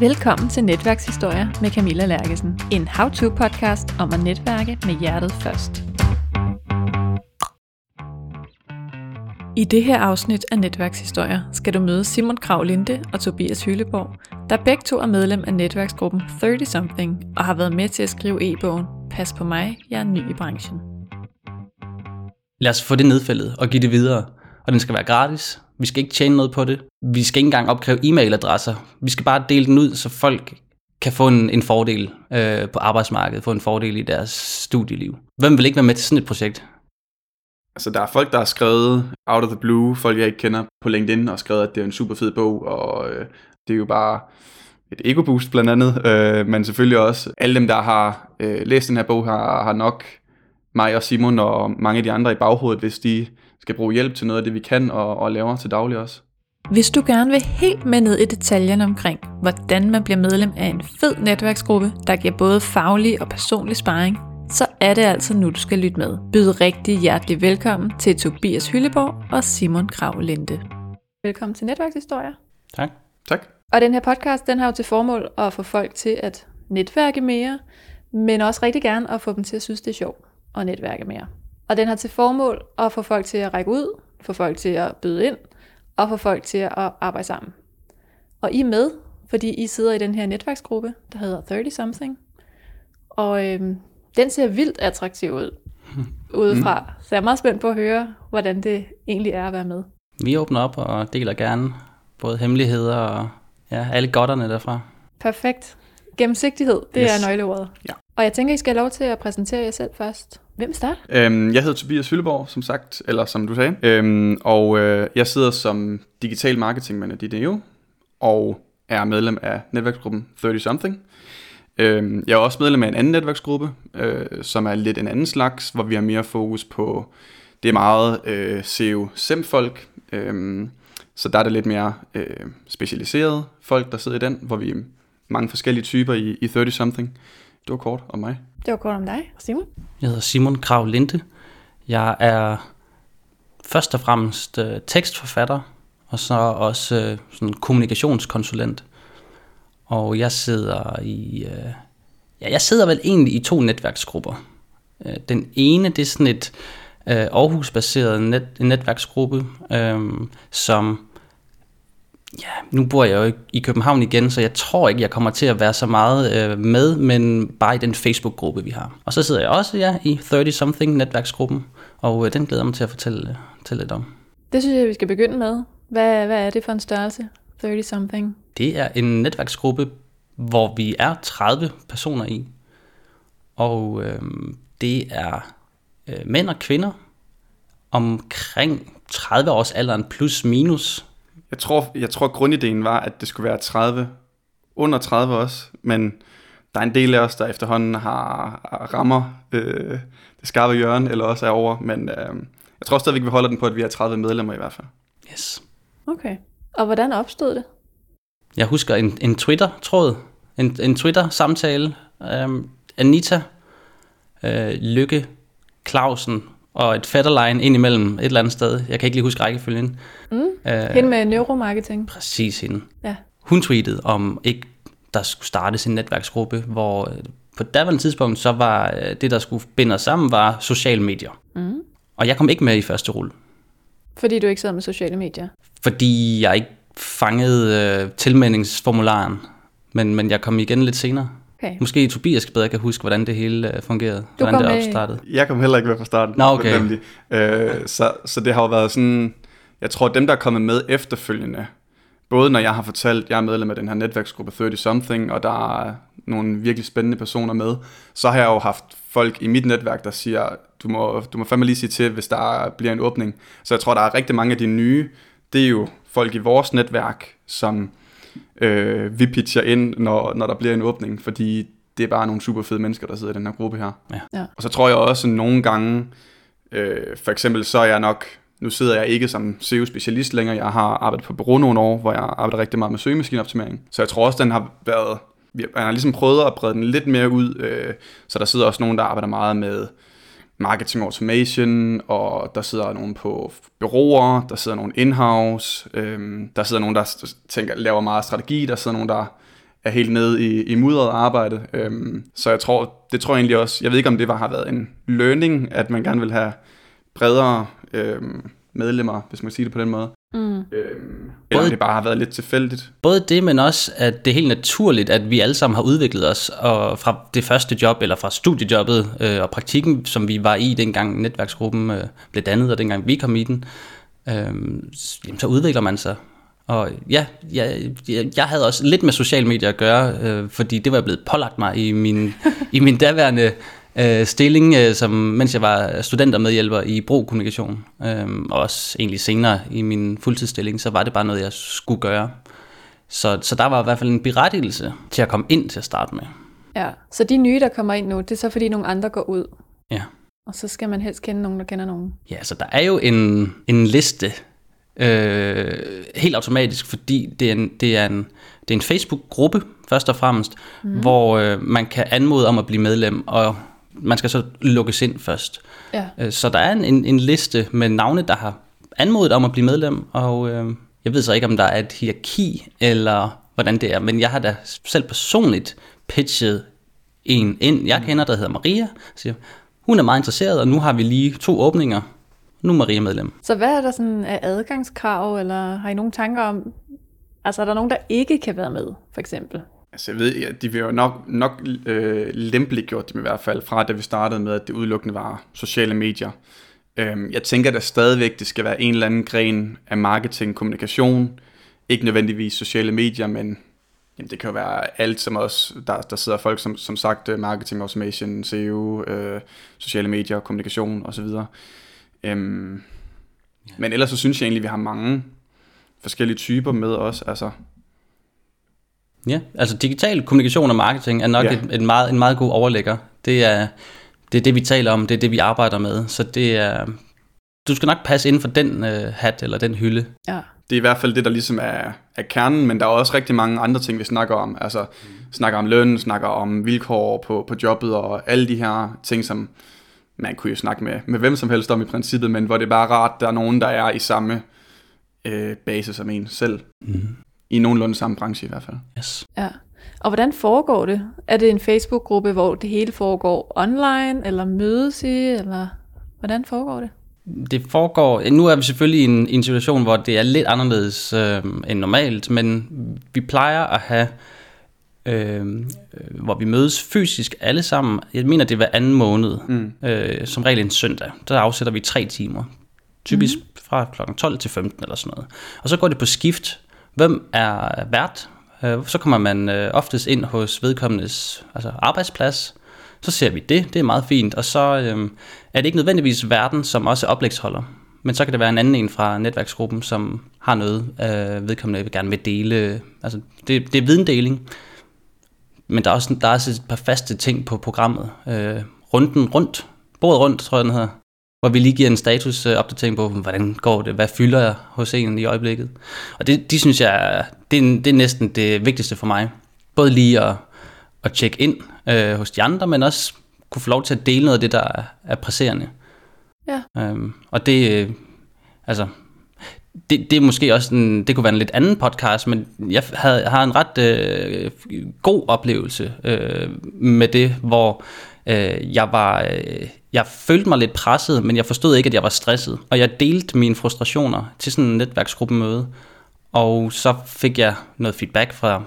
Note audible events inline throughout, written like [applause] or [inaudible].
Velkommen til Netværkshistorier med Camilla Lærkesen. En how-to-podcast om at netværke med hjertet først. I det her afsnit af Netværkshistorier skal du møde Simon Krav Linde og Tobias Hylleborg, der begge to er medlem af netværksgruppen 30-something og har været med til at skrive e-bogen Pas på mig, jeg er ny i branchen. Lad os få det nedfældet og give det videre. Og den skal være gratis. Vi skal ikke tjene noget på det. Vi skal ikke engang opkræve e-mailadresser. Vi skal bare dele den ud, så folk kan få en, en fordel øh, på arbejdsmarkedet, få en fordel i deres studieliv. Hvem vil ikke være med til sådan et projekt? Altså, der er folk, der har skrevet out of the blue, folk jeg ikke kender på LinkedIn, og skrevet, at det er en super fed bog, og øh, det er jo bare et ego-boost blandt andet, øh, men selvfølgelig også alle dem, der har øh, læst den her bog, har, har nok mig og Simon og mange af de andre i baghovedet, hvis de skal bruge hjælp til noget af det, vi kan og, og laver til daglig også. Hvis du gerne vil helt med ned i detaljerne omkring, hvordan man bliver medlem af en fed netværksgruppe, der giver både faglig og personlig sparring, så er det altså nu, du skal lytte med. Byd rigtig hjertelig velkommen til Tobias Hylleborg og Simon Krav Linde. Velkommen til Netværkshistorier. Tak. Tak. Og den her podcast, den har jo til formål at få folk til at netværke mere, men også rigtig gerne at få dem til at synes, det er sjovt at netværke mere. Og den har til formål at få folk til at række ud, få folk til at byde ind, og få folk til at arbejde sammen. Og I er med, fordi I sidder i den her netværksgruppe, der hedder 30 Something. Og øhm, den ser vildt attraktiv ud [laughs] udefra. Så jeg er meget spændt på at høre, hvordan det egentlig er at være med. Vi åbner op og deler gerne både hemmeligheder og ja, alle godterne derfra. Perfekt. Gennemsigtighed, det. Yes. er nøgleordet. Ja. Og jeg tænker, I skal have lov til at præsentere jer selv først. Hvem starter? Øhm, jeg hedder Tobias Hylleborg, som sagt, eller som du sagde, øhm, og øh, jeg sidder som digital marketing manager i DNO, og er medlem af netværksgruppen 30 Something. Øhm, jeg er også medlem af en anden netværksgruppe, øh, som er lidt en anden slags, hvor vi har mere fokus på det er meget øh, SEO-SEM-folk, øhm, så der er det lidt mere øh, specialiserede folk, der sidder i den, hvor vi er mange forskellige typer i, i 30 Something. Det var kort om mig. Det var kort om dig, Simon. Jeg hedder Simon Krav Linde. Jeg er først og fremmest øh, tekstforfatter, og så også øh, sådan kommunikationskonsulent. Og jeg sidder i... Øh, ja, jeg sidder vel egentlig i to netværksgrupper. Øh, den ene, det er sådan et øh, Aarhus-baseret net, netværksgruppe, øh, som... Ja, nu bor jeg jo i København igen, så jeg tror ikke, jeg kommer til at være så meget øh, med, men bare i den Facebook-gruppe, vi har. Og så sidder jeg også ja, i 30-something netværksgruppen, og øh, den glæder jeg mig til at fortælle, fortælle lidt om. Det synes jeg, vi skal begynde med. Hvad, hvad er det for en størrelse? 30-something. Det er en netværksgruppe, hvor vi er 30 personer i. Og øh, det er øh, mænd og kvinder omkring 30 års alderen plus minus. Jeg tror, jeg tror grundideen var, at det skulle være 30, under 30 også, men der er en del af os, der efterhånden har har rammer øh, det skarpe hjørne, eller også er over, men øh, jeg tror stadigvæk, vi holder den på, at vi er 30 medlemmer i hvert fald. Yes. Okay. Og hvordan opstod det? Jeg husker en, en Twitter-tråd, en, en Twitter-samtale. Um, Anita, øh, Lykke, Clausen og et fætterline ind imellem et eller andet sted. Jeg kan ikke lige huske rækkefølgen. Mm. Øh, Hende med neuromarketing. Præcis hende. Ja. Hun tweetede om ikke der skulle startes en netværksgruppe, hvor øh, på daværende tidspunkt, så var øh, det, der skulle binde os sammen, var sociale medier. Mm. Og jeg kom ikke med i første rulle, Fordi du ikke sidder med sociale medier. fordi jeg ikke fangede øh, tilmeldingsformularen, men, men jeg kom igen lidt senere. Okay. Måske Tobias bedre kan huske, hvordan det hele øh, fungerede, hvordan kom det med- opstartede. Jeg kom heller ikke med fra starten. Nå, okay. nemlig. Øh, så, så det har jo været sådan, jeg tror dem, der er kommet med efterfølgende, både når jeg har fortalt, jeg er medlem af den her netværksgruppe 30 Something, og der er nogle virkelig spændende personer med, så har jeg jo haft folk i mit netværk, der siger, du må, du må fandme lige sige til, hvis der bliver en åbning. Så jeg tror, der er rigtig mange af de nye, det er jo folk i vores netværk, som øh, vi pitcher ind, når, når der bliver en åbning, fordi det er bare nogle super fede mennesker, der sidder i den her gruppe her. Ja. Og så tror jeg også nogle gange, øh, for eksempel så er jeg nok, nu sidder jeg ikke som SEO-specialist længere, jeg har arbejdet på bureau nogle år, hvor jeg arbejder rigtig meget med søgemaskineoptimering. Så jeg tror også, den har været, vi man har ligesom prøvet at brede den lidt mere ud, øh, så der sidder også nogen, der arbejder meget med marketing automation, og der sidder nogen på byråer, der sidder nogen in-house, øhm, der sidder nogen, der tænker, laver meget strategi, der sidder nogen, der er helt nede i, i mudret arbejde. Øhm, så jeg tror, det tror jeg egentlig også, jeg ved ikke om det var, har været en learning, at man gerne vil have bredere øhm, medlemmer, hvis man kan sige det på den måde. Mm. Øhm, eller om det bare har været lidt tilfældigt. Både det, men også, at det er helt naturligt, at vi alle sammen har udviklet os og fra det første job, eller fra studiejobbet øh, og praktikken, som vi var i, dengang netværksgruppen øh, blev dannet, og dengang vi kom i den, øh, jamen, så udvikler man sig. Og ja, jeg, jeg, jeg havde også lidt med sociale medier at gøre, øh, fordi det var blevet pålagt mig i min, i min daværende øh, stilling, øh, som, mens jeg var studentermedhjælper i Bro-kommunikation, øh, og også egentlig senere i min fuldtidsstilling, så var det bare noget, jeg skulle gøre. Så, så der var i hvert fald en berettigelse til at komme ind til at starte med. Ja, så de nye, der kommer ind nu, det er så fordi nogle andre går ud? Ja. Og så skal man helst kende nogen, der kender nogen? Ja, så der er jo en, en liste, øh, helt automatisk, fordi det er en, det er en, det er en Facebook-gruppe, først og fremmest, mm. hvor øh, man kan anmode om at blive medlem, og man skal så lukkes ind først. Ja. Øh, så der er en, en liste med navne, der har anmodet om at blive medlem, og øh, jeg ved så ikke, om der er et hierarki, eller hvordan det er, men jeg har da selv personligt pitchet en ind, jeg kender, der hedder Maria, siger, hun er meget interesseret, og nu har vi lige to åbninger, nu er Maria medlem. Så hvad er der sådan af adgangskrav, eller har I nogle tanker om, altså er der nogen, der ikke kan være med, for eksempel? Altså jeg ved, ja, de vil jo nok, nok øh, lempeligt gjort dem i hvert fald, fra da vi startede med, at det udelukkende var sociale medier. Øhm, jeg tænker da stadigvæk, det skal være en eller anden gren af marketing, kommunikation, ikke nødvendigvis sociale medier, men jamen, det kan jo være alt som os, der, der sidder folk som, som sagt øh, marketing, automation, SEO, øh, sociale medier, kommunikation osv. Øhm, ja. Men ellers så synes jeg egentlig, vi har mange forskellige typer med os. Altså, Ja, altså digital kommunikation og marketing er nok ja. et, et meget, en meget god overlægger. Det er, det er det, vi taler om, det er det, vi arbejder med. Så det er, du skal nok passe inden for den øh, hat eller den hylde. Ja. Det er i hvert fald det, der ligesom er, er kernen, men der er også rigtig mange andre ting, vi snakker om. Altså mm. snakker om løn, snakker om vilkår på, på jobbet og alle de her ting, som man kunne jo snakke med, med hvem som helst om i princippet, men hvor det er bare rart, der er nogen, der er i samme øh, base som en selv. Mm i nogenlunde samme branche i hvert fald. Yes. Ja. Og hvordan foregår det? Er det en Facebook-gruppe, hvor det hele foregår online, eller mødes i, eller hvordan foregår det? Det foregår, nu er vi selvfølgelig i en, i en situation, hvor det er lidt anderledes øh, end normalt, men vi plejer at have, øh, hvor vi mødes fysisk alle sammen. Jeg mener, det er hver anden måned, mm. øh, som regel en søndag. Der afsætter vi tre timer, typisk mm. fra kl. 12 til 15 eller sådan noget. Og så går det på skift, Hvem er vært? Øh, så kommer man øh, oftest ind hos vedkommendes altså arbejdsplads. Så ser vi det, det er meget fint. Og så øh, er det ikke nødvendigvis verden, som også er oplægsholder. Men så kan det være en anden en fra netværksgruppen, som har noget, øh, vedkommende vil gerne vil dele. Altså, det, det er videndeling. Men der er, også, der er også et par faste ting på programmet. Øh, runden rundt, bordet rundt, tror jeg den hedder hvor vi lige giver en statusopdatering på, hvordan går det, hvad fylder jeg hos en i øjeblikket. Og det, de synes jeg, det er, det er næsten det vigtigste for mig. Både lige at, at tjekke ind øh, hos de andre, men også kunne få lov til at dele noget af det, der er, er presserende. Ja. Øhm, og det, øh, altså, det, det er måske også en, det kunne være en lidt anden podcast, men jeg havde, har en ret øh, god oplevelse øh, med det, hvor øh, jeg var, øh, jeg følte mig lidt presset, men jeg forstod ikke, at jeg var stresset. Og jeg delte mine frustrationer til sådan en netværksgruppemøde. Og så fik jeg noget feedback fra,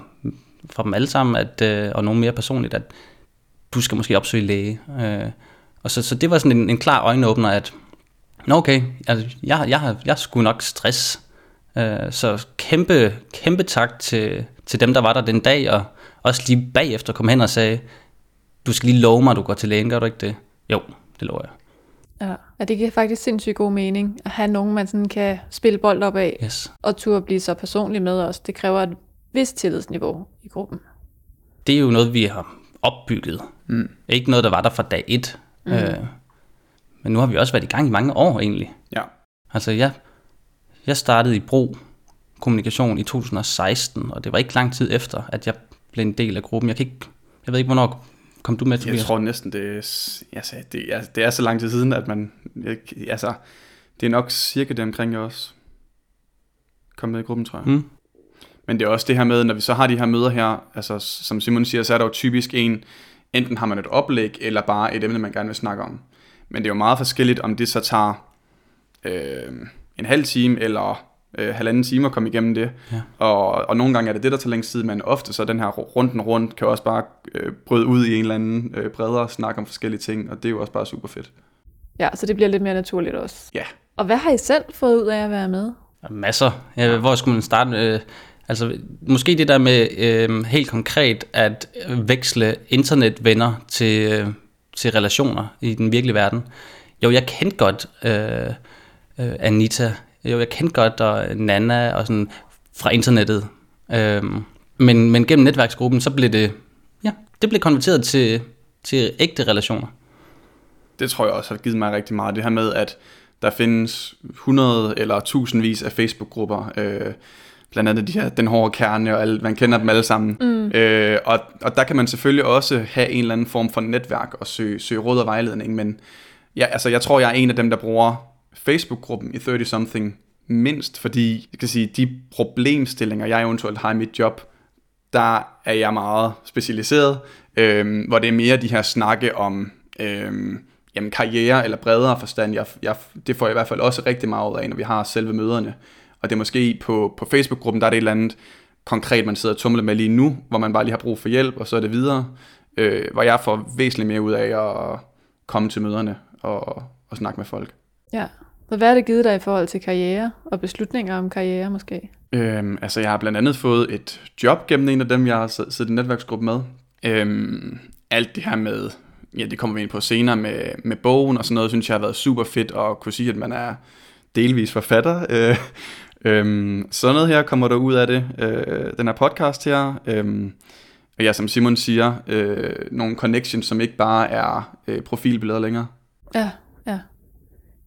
fra dem alle sammen, at, øh, og nogen mere personligt, at du skal måske opsøge læge. Øh, og så, så det var sådan en, en klar øjenåbner, at Nå okay, altså, jeg, jeg, har, jeg skulle nok stress. Øh, så kæmpe, kæmpe tak til, til dem, der var der den dag, og også lige bagefter kom hen og sagde, du skal lige love mig, at du går til lægen, gør du ikke det? Jo, det lover jeg. Ja, og det giver faktisk sindssygt god mening at have nogen, man sådan kan spille bold op af, yes. og turde blive så personlig med os. Det kræver et vist tillidsniveau i gruppen. Det er jo noget, vi har opbygget. Mm. Ikke noget, der var der fra dag et. Mm. Øh, men nu har vi også været i gang i mange år egentlig. Ja. Altså jeg, jeg startede i Bro Kommunikation i 2016, og det var ikke lang tid efter, at jeg blev en del af gruppen. Jeg, kan ikke, jeg ved ikke, hvornår Kom du med, Tobias? Jeg tror næsten, det altså, det, er, det er så lang tid siden, at man... Altså, det er nok cirka det omkring, jeg også kom med i gruppen, tror jeg. Mm. Men det er også det her med, når vi så har de her møder her, altså som Simon siger, så er der jo typisk en, enten har man et oplæg, eller bare et emne, man gerne vil snakke om. Men det er jo meget forskelligt, om det så tager øh, en halv time, eller øh, halvanden time at komme igennem det. Ja. Og, og nogle gange er det det, der tager længst tid, men ofte så den her runden rundt kan også bare øh, bryde ud i en eller anden øh, bredere snak om forskellige ting, og det er jo også bare super fedt. Ja, så det bliver lidt mere naturligt også. Ja. Og hvad har I selv fået ud af at være med? Masser. Ja, hvor skulle man starte? Øh, altså, måske det der med øh, helt konkret at veksle internetvenner til, øh, til relationer i den virkelige verden. Jo, jeg kendte godt øh, øh, Anita. Jo, jeg kendte godt og Nana og sådan fra internettet. Øh, men, men gennem netværksgruppen, så blev det, ja, det blev konverteret til, til ægte relationer. Det tror jeg også har givet mig rigtig meget. Det her med, at der findes 100 eller tusindvis af Facebook-grupper, øh, blandt andet de her, den hårde kerne, og alle, man kender dem alle sammen. Mm. Øh, og, og der kan man selvfølgelig også have en eller anden form for netværk og søge, søge råd og vejledning, men ja, altså, jeg tror, jeg er en af dem, der bruger Facebook-gruppen i 30-something mindst, fordi jeg kan sige, de problemstillinger, jeg eventuelt har i mit job, der er jeg meget specialiseret, øh, hvor det er mere de her snakke om øh, jamen, karriere eller bredere forstand. Jeg, jeg, det får jeg i hvert fald også rigtig meget ud af, når vi har selve møderne. Og det er måske på, på Facebook-gruppen, der er det et eller andet konkret, man sidder og tumler med lige nu, hvor man bare lige har brug for hjælp, og så er det videre. Øh, hvor jeg får væsentligt mere ud af at komme til møderne og, og snakke med folk. Ja, så hvad er det givet dig i forhold til karriere og beslutninger om karriere måske? Øhm, altså jeg har blandt andet fået et job gennem en af dem, jeg har siddet i netværksgruppe med. Øhm, alt det her med, ja det kommer vi ind på senere med, med bogen og sådan noget, synes jeg har været super fedt at kunne sige, at man er delvis forfatter. Øh, øhm, sådan noget her kommer der ud af det, øh, den her podcast her. Øhm, og ja, som Simon siger, øh, nogle connections, som ikke bare er øh, profilbilleder længere. Ja.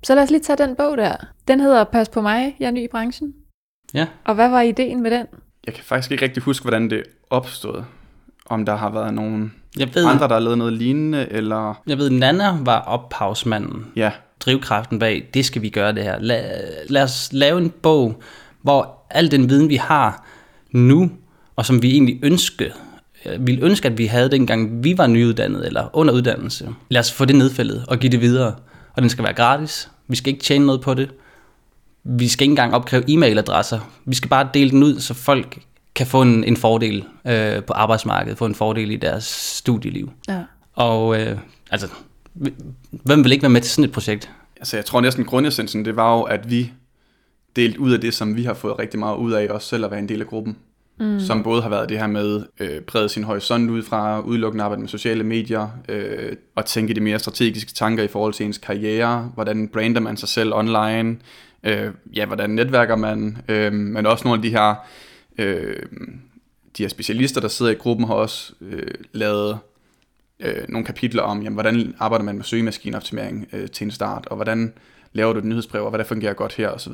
Så lad os lige tage den bog der. Den hedder Pas på mig, jeg er ny i branchen. Ja. Og hvad var ideen med den? Jeg kan faktisk ikke rigtig huske, hvordan det opstod. Om der har været nogen Jeg ved, andre, der har lavet noget lignende, eller... jeg ved, Nana var ophavsmanden. Ja, drivkraften bag, det skal vi gøre det her. Lad, lad os lave en bog, hvor al den viden, vi har nu, og som vi egentlig ønske, øh, ville ønske, at vi havde dengang vi var nyuddannet eller under uddannelse. Lad os få det nedfældet og give det videre. Og den skal være gratis. Vi skal ikke tjene noget på det. Vi skal ikke engang opkræve e-mailadresser. Vi skal bare dele den ud, så folk kan få en, en fordel øh, på arbejdsmarkedet, få en fordel i deres studieliv. Ja. Og øh, altså, hvem vil ikke være med til sådan et projekt? altså jeg tror næsten grundessensen, det var jo, at vi delte ud af det, som vi har fået rigtig meget ud af os selv at være en del af gruppen. Mm. Som både har været det her med øh, brede sin horisont ud fra udelukkende arbejde med sociale medier, øh, og tænke de mere strategiske tanker i forhold til ens karriere, hvordan brander man sig selv online, øh, ja, hvordan netværker man, øh, men også nogle af de her, øh, de her specialister, der sidder i gruppen, har også øh, lavet øh, nogle kapitler om, jamen, hvordan arbejder man med søgemaskineoptimering øh, til en start, og hvordan laver du et nyhedsbrev, og hvad der fungerer godt her, osv.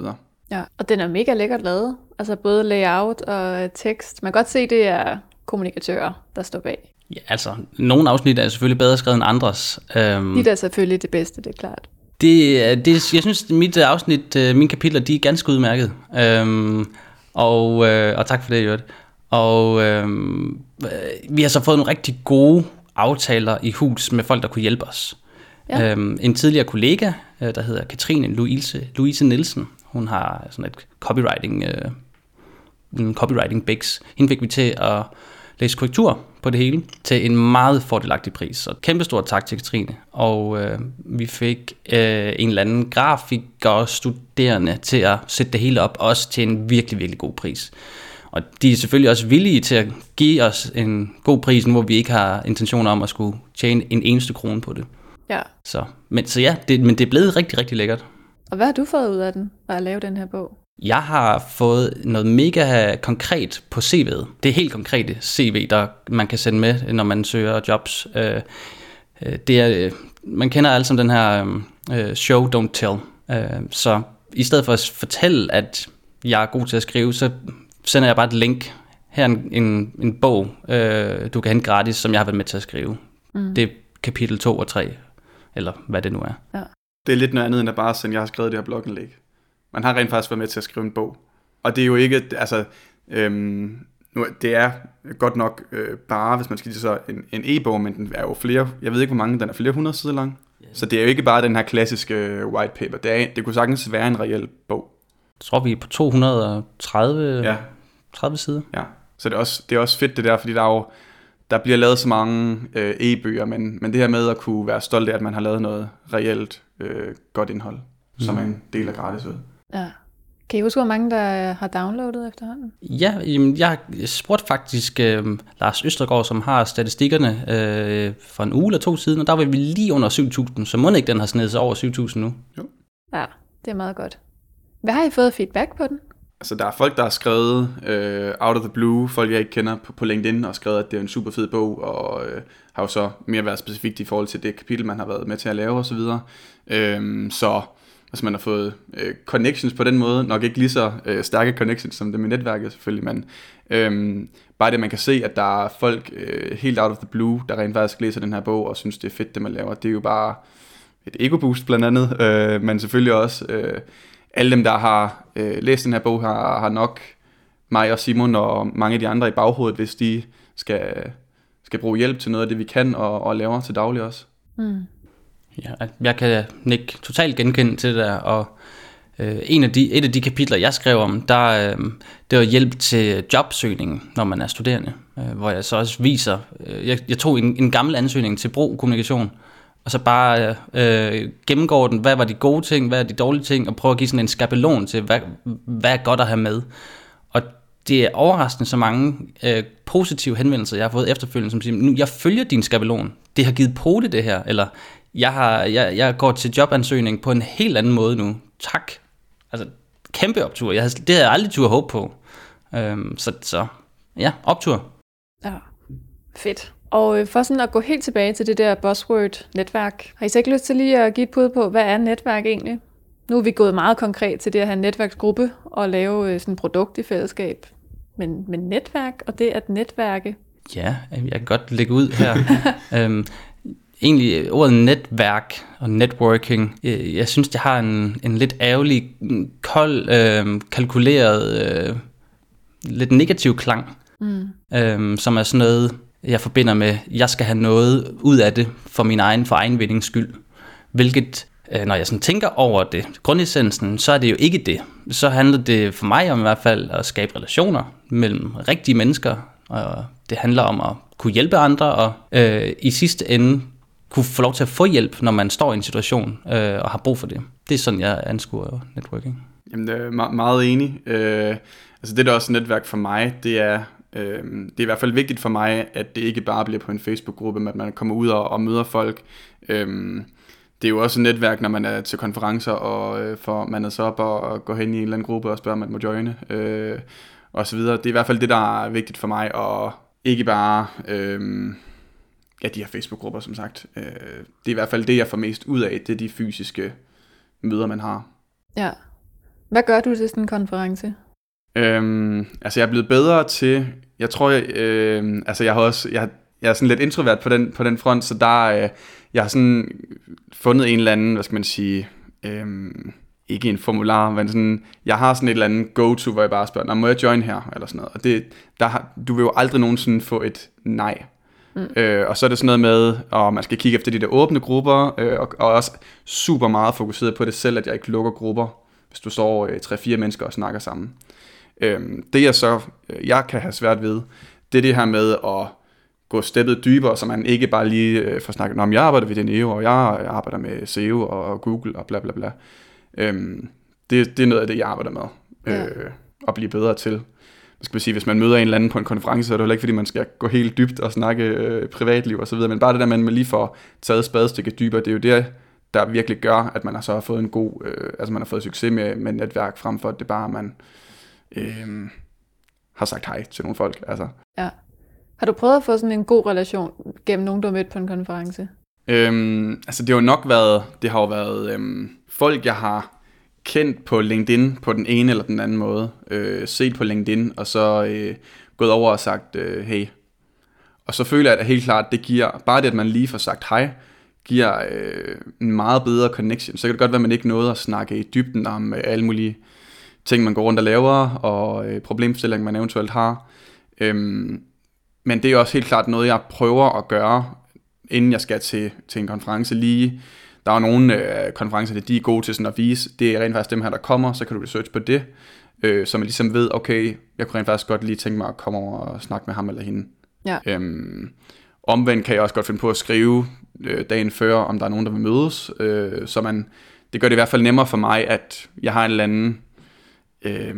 Ja, og den er mega lækkert lavet. Altså både layout og tekst. Man kan godt se, det er kommunikatører, der står bag. Ja, altså, nogle afsnit er selvfølgelig bedre skrevet end andres. Øhm, De er selvfølgelig det bedste, det er klart. det, er- det, jeg synes, mit øh, afsnit, øh, mine kapitler, de er ganske udmærket. Øhm, og, øh, og tak for det, Jørgen. Og øhm, øh, vi har så fået nogle rigtig gode aftaler i hus med folk, der kunne hjælpe os. Ja. Øhm, en tidligere kollega, øh, der hedder Katrine Louise, Louise Nielsen, hun har sådan et copywriting, øh, en copywriting bix. Hende fik vi til at læse korrektur på det hele til en meget fordelagtig pris. Så kæmpe stort tak til Katrine. Og øh, vi fik øh, en eller anden grafiker og studerende til at sætte det hele op, også til en virkelig, virkelig god pris. Og de er selvfølgelig også villige til at give os en god pris, hvor vi ikke har intentioner om at skulle tjene en eneste krone på det. Ja. Så, men, så ja, det, men det er blevet rigtig, rigtig lækkert. Og hvad har du fået ud af den, at lave den her bog? Jeg har fået noget mega konkret på CV'et. Det er helt konkrete CV, der man kan sende med, når man søger jobs. Øh, øh, Det er, øh, man kender alle som den her show, don't tell. Så i stedet for at fortælle, at jeg er god til at skrive, så sender jeg bare et link. Her er en, en, en bog, du kan hente gratis, som jeg har været med til at skrive. Mm. Det er kapitel 2 og 3, eller hvad det nu er. Det er lidt noget andet, end at bare sende, jeg har skrevet det her blogindlæg. Man har rent faktisk været med til at skrive en bog. Og det er jo ikke, altså, Øhm, nu, det er godt nok øh, bare, hvis man skal sige så, en, en e-bog, men den er jo flere, jeg ved ikke hvor mange, den er flere hundrede sider lang. Så det er jo ikke bare den her klassiske øh, white paper. Det, er, det kunne sagtens være en reel bog. Jeg tror, vi er på 230 Ja, 30 sider. ja. Så det er, også, det er også fedt det der, fordi der er jo, der bliver lavet så mange øh, e-bøger, men, men det her med at kunne være stolt af, at man har lavet noget reelt øh, godt indhold, mm. som er en del af gratis ud. Ja. Kan I huske, hvor mange der har downloadet efterhånden? Ja, jamen, jeg spurgte faktisk øh, Lars Østergaard, som har statistikkerne øh, for en uge eller to siden, og der var vi lige under 7.000, så må ikke den har snedet sig over 7.000 nu. Ja, det er meget godt. Hvad har I fået feedback på den? Altså, der er folk, der har skrevet øh, out of the blue, folk jeg ikke kender på, på LinkedIn, og skrevet, at det er en super fed bog, og øh, har jo så mere været specifikt i forhold til det kapitel, man har været med til at lave osv. Øh, så altså, man har fået øh, connections på den måde, nok ikke lige så øh, stærke connections som det med netværket selvfølgelig, men øh, bare det, man kan se, at der er folk øh, helt out of the blue, der rent faktisk læser den her bog, og synes, det er fedt, det man laver. Det er jo bare et ego-boost blandt andet, øh, men selvfølgelig også øh, alle dem, der har øh, læst den her bog, har, har nok mig og Simon og mange af de andre i baghovedet, hvis de skal, skal bruge hjælp til noget af det, vi kan og, og laver til daglig også. Mm. Ja, jeg kan ikke totalt genkende til det der, og øh, en af de, et af de kapitler, jeg skrev om, der, øh, det var hjælp til jobsøgning, når man er studerende, øh, hvor jeg så også viser, øh, jeg, jeg tog en, en gammel ansøgning til Bro Kommunikation, og så bare øh, gennemgår den, hvad var de gode ting, hvad er de dårlige ting, og prøve at give sådan en skabelon til, hvad, hvad er godt at have med. Og det er overraskende så mange øh, positive henvendelser, jeg har fået efterfølgende, som siger, nu, jeg følger din skabelon, det har givet pote det her, eller jeg, har, jeg, jeg går til jobansøgning på en helt anden måde nu. Tak. Altså, kæmpe optur. Jeg havde, det havde jeg aldrig tur håbe på. Øhm, så, så ja, optur. Ja, fedt. Og øh, for sådan at gå helt tilbage til det der buzzword-netværk, har I så ikke lyst til lige at give et bud på, hvad er netværk egentlig? Nu er vi gået meget konkret til det at have en netværksgruppe og lave øh, sådan et produkt i fællesskab. Men, men netværk og det at netværke, Ja, jeg kan godt lægge ud her. [laughs] øhm, egentlig ordet netværk og networking, jeg, jeg synes, det har en, en lidt ærgerlig, kold, øh, kalkuleret, øh, lidt negativ klang, mm. øh, som er sådan noget, jeg forbinder med, jeg skal have noget ud af det for min egen, for egen vindings skyld. Hvilket, øh, når jeg sådan tænker over det, grundessensen, så er det jo ikke det. Så handler det for mig om i hvert fald at skabe relationer mellem rigtige mennesker, og det handler om at kunne hjælpe andre, og øh, i sidste ende kunne få lov til at få hjælp, når man står i en situation øh, og har brug for det. Det er sådan, jeg anskuer networking. Jamen, øh, det er meget enig. Øh, altså det, der er også netværk for mig, det er, øh, det er i hvert fald vigtigt for mig, at det ikke bare bliver på en Facebook-gruppe, men at man kommer ud og, og møder folk. Øh, det er jo også et netværk, når man er til konferencer, og øh, får mandet sig op og, og går hen i en eller anden gruppe og spørger, om man må joine, øh, og så videre. Det er i hvert fald det, der er vigtigt for mig, og ikke bare... Øh, ja, de her Facebook-grupper, som sagt. Øh, det er i hvert fald det, jeg får mest ud af, det er de fysiske møder, man har. Ja. Hvad gør du til sådan en konference? Øhm, altså, jeg er blevet bedre til... Jeg tror, jeg, øh, altså, jeg har også... Jeg, jeg er sådan lidt introvert på den, på den front, så der... Øh, jeg har sådan fundet en eller anden, hvad skal man sige... Øh, ikke en formular, men sådan, jeg har sådan et eller andet go-to, hvor jeg bare spørger, må jeg join her, eller sådan noget. Og det, der har, du vil jo aldrig nogensinde få et nej. Mm. Øh, og så er det sådan noget med, at man skal kigge efter de der åbne grupper, øh, og, og også super meget fokuseret på det selv, at jeg ikke lukker grupper, hvis du står øh, 3-4 mennesker og snakker sammen. Øh, det jeg så, øh, jeg kan have svært ved, det er det her med at gå steppet dybere, så man ikke bare lige øh, får snakket om, jeg arbejder ved Deneo, og jeg arbejder med SEO og, og Google og bla bla bla. Øhm, det, det er noget af det, jeg arbejder med. Ja. Øh, at blive bedre til. Hvad skal man sige, hvis man møder en eller anden på en konference, så er det heller ikke, fordi man skal gå helt dybt og snakke øh, privatliv og så videre, men bare det der man lige får taget spadestikket dybere, det er jo det, der virkelig gør, at man har så har fået en god, øh, altså man har fået succes med, med netværk, frem for at det bare, man øh, har sagt hej til nogle folk. Altså. Ja. Har du prøvet at få sådan en god relation gennem nogen, du har mødt på en konference? Øhm, altså det har jo nok været, det har jo været øhm, folk, jeg har kendt på LinkedIn på den ene eller den anden måde, øh, set på LinkedIn, og så øh, gået over og sagt, øh, hey. Og så føler jeg at helt klart, det giver, bare det, at man lige får sagt hej, giver øh, en meget bedre connection. Så kan det godt være, at man ikke nåede at snakke i dybden om øh, alle mulige ting, man går rundt og laver, og øh, problemstillinger, man eventuelt har. Øhm, men det er også helt klart noget, jeg prøver at gøre, inden jeg skal til, til en konference lige. Der er nogle øh, konferencer, de er gode til sådan at vise, det er rent faktisk dem her, der kommer, så kan du research på det, øh, så man ligesom ved, okay, jeg kunne rent faktisk godt lige tænke mig at komme over og snakke med ham eller hende. Ja. Øhm, omvendt kan jeg også godt finde på at skrive øh, dagen før, om der er nogen, der vil mødes, øh, så man, det gør det i hvert fald nemmere for mig, at jeg har en eller anden øh,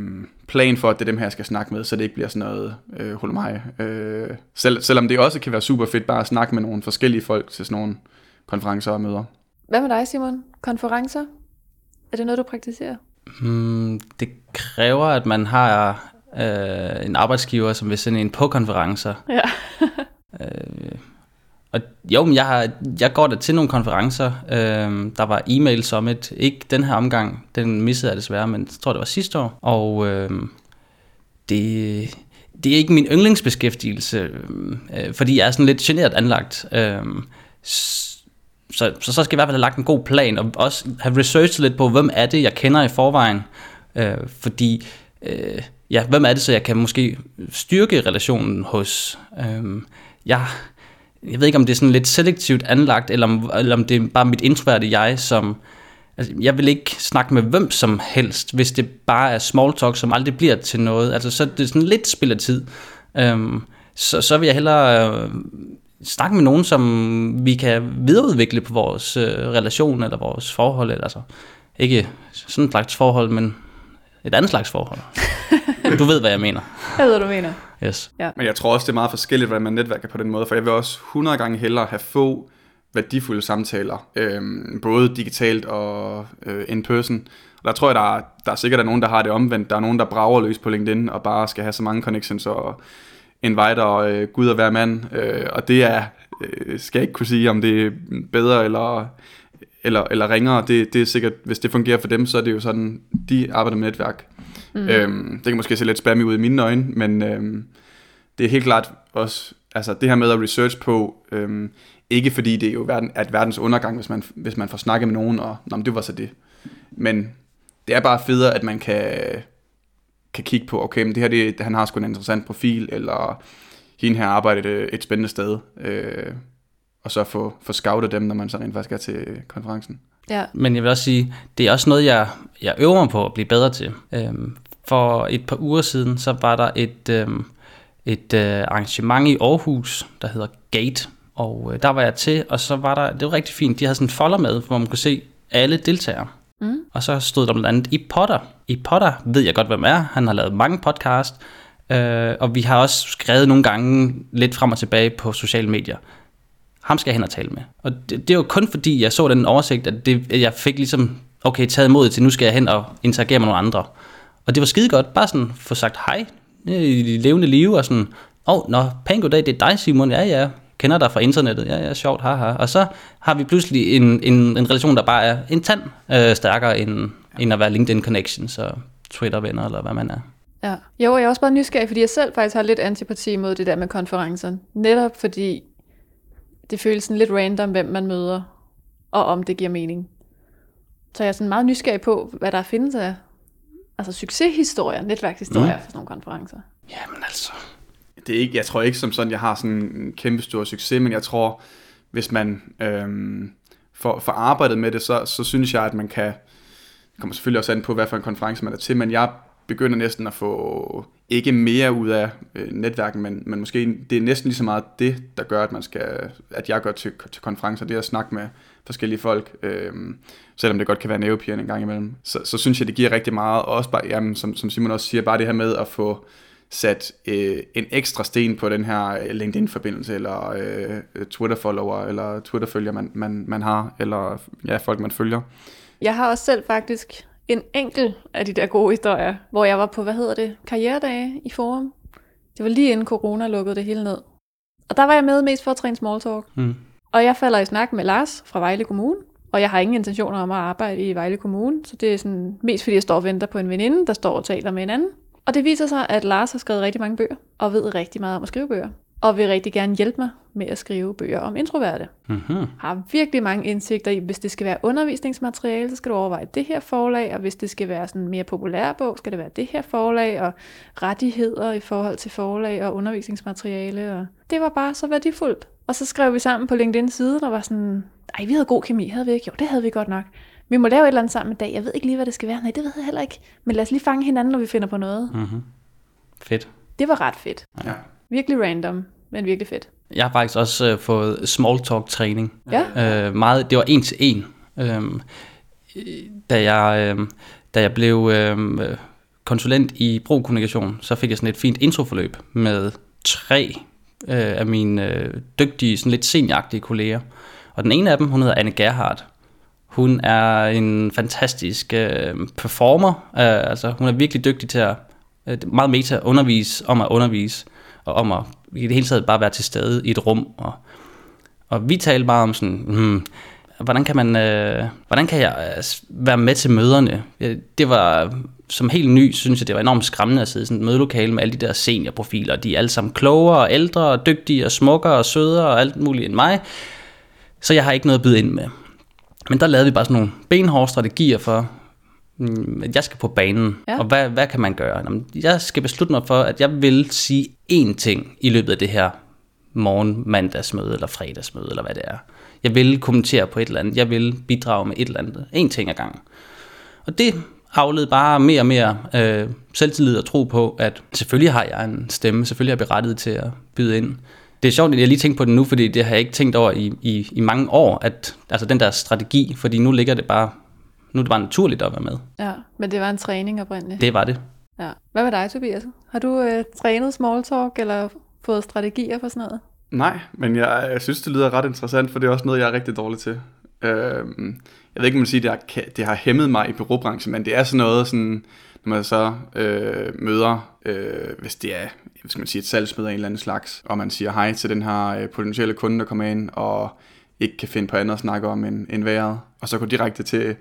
plan for, at det er dem her, jeg skal snakke med, så det ikke bliver sådan noget øh, hul mig. Øh, selv, selvom det også kan være super fedt bare at snakke med nogle forskellige folk til sådan nogle konferencer og møder. Hvad med dig, Simon? Konferencer? Er det noget, du praktiserer? Hmm, det kræver, at man har øh, en arbejdsgiver, som vil sende en på konferencer. Ja. øh, og jo, men jeg, har, jeg går da til nogle konferencer. Øhm, der var e-mail summit, ikke den her omgang, den missede jeg desværre, men jeg tror, det var sidste år. Og øhm, det, det er ikke min yndlingsbeskæftigelse, øhm, øh, fordi jeg er sådan lidt generet anlagt. Øh, så, så, så skal jeg i hvert fald have lagt en god plan, og også have researchet lidt på, hvem er det, jeg kender i forvejen. Øh, fordi, øh, ja, hvem er det, så jeg kan måske styrke relationen hos. Øh, jeg, jeg ved ikke, om det er sådan lidt selektivt anlagt, eller om, eller om det er bare mit introverte jeg, som... Altså, jeg vil ikke snakke med hvem som helst, hvis det bare er small talk, som aldrig bliver til noget. Altså, så er det sådan lidt spild af tid. Øhm, så, så vil jeg hellere øh, snakke med nogen, som vi kan videreudvikle på vores øh, relation eller vores forhold. Eller, altså, ikke sådan et slags forhold, men et andet slags forhold. [laughs] [laughs] du ved, hvad jeg mener. Jeg ved, hvad du mener. Yes. Ja. Men jeg tror også, det er meget forskelligt, hvordan man netværker på den måde, for jeg vil også 100 gange hellere have få værdifulde samtaler, øhm, både digitalt og øh, in person. Og der tror jeg, der er, der er sikkert er nogen, der har det omvendt. Der er nogen, der brager løs på LinkedIn og bare skal have så mange connections og inviter øh, Gud og hver mand. Øh, og det er, øh, skal jeg ikke kunne sige, om det er bedre eller, eller, eller ringere. Det, det er sikkert, hvis det fungerer for dem, så er det jo sådan, de arbejder med netværk. Mm. Øhm, det kan måske se lidt spammy ud i mine øjne, men øhm, det er helt klart også, altså det her med at research på, øhm, ikke fordi det er jo verden, at verdens undergang, hvis man, hvis man får snakket med nogen, og Nå, men det var så det. Men det er bare federe, at man kan, kan kigge på, okay, men det her, det, han har sgu en interessant profil, eller hende her arbejder et, et spændende sted, øh, og så få, få scoutet dem, når man så rent faktisk er til konferencen. Ja. Men jeg vil også sige, det er også noget, jeg, jeg øver mig på at blive bedre til. Øhm, for et par uger siden, så var der et, øhm, et øh, arrangement i Aarhus, der hedder Gate. Og øh, der var jeg til, og så var der, det var rigtig fint, de havde sådan en folder med, hvor man kunne se alle deltagere. Mm. Og så stod der blandt andet i Potter. I Potter ved jeg godt, hvem er. Han har lavet mange podcast. Øh, og vi har også skrevet nogle gange lidt frem og tilbage på sociale medier. Ham skal jeg hen og tale med. Og det, det var kun fordi, jeg så den oversigt, at, det, at jeg fik ligesom, okay, taget mod til, nu skal jeg hen og interagere med nogle andre. Og det var skide godt, bare sådan få sagt hej øh, i levende liv, og sådan, åh, oh, nå, pæn goddag, det er dig Simon, ja ja, kender dig fra internettet, ja ja, sjovt, haha. Og så har vi pludselig en, en, en relation, der bare er en tand øh, stærkere end, end at være LinkedIn Connections og Twitter-venner, eller hvad man er. Ja. Jo, jeg er også bare nysgerrig, fordi jeg selv faktisk har lidt antipati mod det der med konferencer. Netop fordi det føles sådan lidt random, hvem man møder, og om det giver mening. Så jeg er sådan meget nysgerrig på, hvad der findes af altså succeshistorier, netværkshistorier mm. for sådan nogle konferencer. Jamen altså. Det er ikke, jeg tror ikke som sådan, jeg har sådan en kæmpe stor succes, men jeg tror, hvis man øhm, får, får arbejdet med det, så, så synes jeg, at man kan, det kommer selvfølgelig også an på, hvad for en konference man er til, men jeg begynder næsten at få ikke mere ud af øh, netværken, men, men måske det er næsten lige så meget det, der gør, at man skal, at jeg går til, til konferencer, det er at snakke med forskellige folk, øh, selvom det godt kan være nervepirrende en gang imellem. Så, så synes jeg, det giver rigtig meget, og også bare, jamen, som, som Simon også siger, bare det her med at få sat øh, en ekstra sten på den her øh, LinkedIn-forbindelse, eller øh, Twitter-follower, eller Twitter-følger, man, man, man har, eller ja, folk, man følger. Jeg har også selv faktisk en enkelt af de der gode historier, hvor jeg var på, hvad hedder det, karrieredage i Forum. Det var lige inden corona lukkede det hele ned. Og der var jeg med mest for at træne small talk. Mm. Og jeg falder i snak med Lars fra Vejle Kommune, og jeg har ingen intentioner om at arbejde i Vejle Kommune, så det er sådan, mest fordi jeg står og venter på en veninde, der står og taler med en anden. Og det viser sig, at Lars har skrevet rigtig mange bøger, og ved rigtig meget om at skrive bøger. Og vil rigtig gerne hjælpe mig med at skrive bøger om introverte. Mm-hmm. Har virkelig mange indsigter i, hvis det skal være undervisningsmateriale, så skal du overveje det her forlag, og hvis det skal være sådan en mere populær bog, skal det være det her forlag, og rettigheder i forhold til forlag og undervisningsmateriale. Og det var bare så værdifuldt. Og så skrev vi sammen på LinkedIn side, der var sådan, ej, vi havde god kemi, havde vi ikke? Jo, det havde vi godt nok. Vi må lave et eller andet sammen en dag. Jeg ved ikke lige, hvad det skal være. Nej, det ved jeg heller ikke. Men lad os lige fange hinanden, når vi finder på noget. Mm-hmm. Fedt. Det var ret fedt. Ja. Virkelig random, men virkelig fedt. Jeg har faktisk også øh, fået small talk træning. Ja. Øh, meget, det var en til en. Øhm, øh, da, jeg, øh, da jeg blev øh, konsulent i brugkommunikation, så fik jeg sådan et fint introforløb med tre øh, af mine øh, dygtige, sådan lidt senioragtige kolleger. Og den ene af dem, hun hedder Anne Gerhardt. Hun er en fantastisk øh, performer. Øh, altså, hun er virkelig dygtig til at øh, meget meta undervise om at undervise, og om at i det hele taget bare være til stede i et rum. Og, og vi talte bare om sådan, hmm, hvordan kan man, øh, hvordan kan jeg øh, være med til møderne? Øh, det var som helt ny, synes jeg, det var enormt skræmmende at sidde i sådan et mødelokale med alle de der seniorprofiler. De er alle sammen klogere og ældre og dygtige og smukkere og sødere og alt muligt end mig. Så jeg har ikke noget at byde ind med. Men der lavede vi bare sådan nogle benhårde strategier for, jeg skal på banen, Ja. og hvad, hvad kan man gøre? Jamen, Jeg skal beslutte mig for, at jeg vil sige én ting i løbet af det her morgen, mandagsmøde eller fredagsmøde, eller hvad det er. Jeg vil kommentere på et eller andet, jeg vil bidrage med et eller andet, en ting ad gangen. Og det afled bare mere og mere øh, selvtillid og tro på, at selvfølgelig har jeg en stemme, selvfølgelig er jeg berettiget til at byde ind. Det er sjovt, at jeg lige tænker på det nu, fordi det har jeg ikke tænkt over i, i, i mange år, at altså den der strategi, fordi nu ligger det bare, nu er det bare naturligt at være med. Ja, men det var en træning oprindeligt. Det var det. Ja. Hvad med dig, Tobias? Har du øh, trænet small talk, eller fået strategier for sådan noget? Nej, men jeg, jeg synes, det lyder ret interessant, for det er også noget, jeg er rigtig dårlig til. Øhm, jeg ved ikke, om man siger, det har, det har hæmmet mig i bureaubranchen, men det er sådan noget, sådan, når man så øh, møder, øh, hvis det er hvad skal man sige, et salgsmøde af en eller anden slags, og man siger hej til den her øh, potentielle kunde, der kommer ind, og ikke kan finde på andet at snakke om end, end vejret, og så gå direkte til,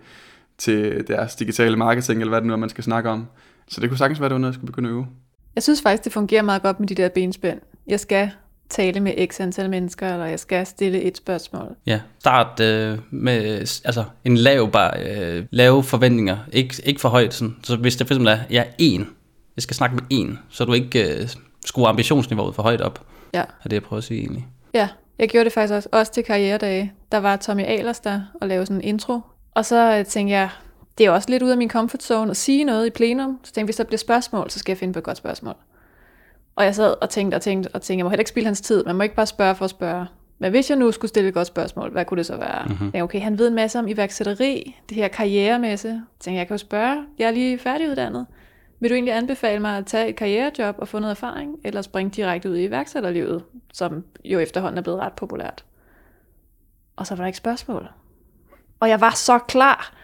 til deres digitale marketing, eller hvad det nu er, man skal snakke om. Så det kunne sagtens være, det var noget, jeg skulle begynde at øve. Jeg synes faktisk, det fungerer meget godt med de der benspænd. Jeg skal tale med x antal mennesker, eller jeg skal stille et spørgsmål. Ja, start øh, med altså, en lav, bare, øh, lave forventninger, ikke, ikke for højt. Sådan. Så hvis det for eksempel er, jeg er en, jeg skal snakke med en, så du ikke øh, skruer ambitionsniveauet for højt op, Ja. er det jeg prøver at sige egentlig. Ja, jeg gjorde det faktisk også, også til karrieredage. Der var Tommy Ahlers der og lavede sådan en intro. Og så øh, tænkte jeg, det er også lidt ud af min comfort zone at sige noget i plenum. Så tænkte jeg, hvis der bliver spørgsmål, så skal jeg finde på et godt spørgsmål. Og jeg sad og tænkte og tænkte og tænkte, jeg må heller ikke spille hans tid. Man må ikke bare spørge for at spørge. Men hvis jeg nu skulle stille et godt spørgsmål, hvad kunne det så være? Mm-hmm. Okay, han ved en masse om iværksætteri, det her karrieremæsse. Jeg tænkte, jeg kan jo spørge, jeg er lige færdiguddannet. Vil du egentlig anbefale mig at tage et karrierejob og få noget erfaring, eller springe direkte ud i iværksætterlivet, som jo efterhånden er blevet ret populært? Og så var der ikke spørgsmål. Og jeg var så klar.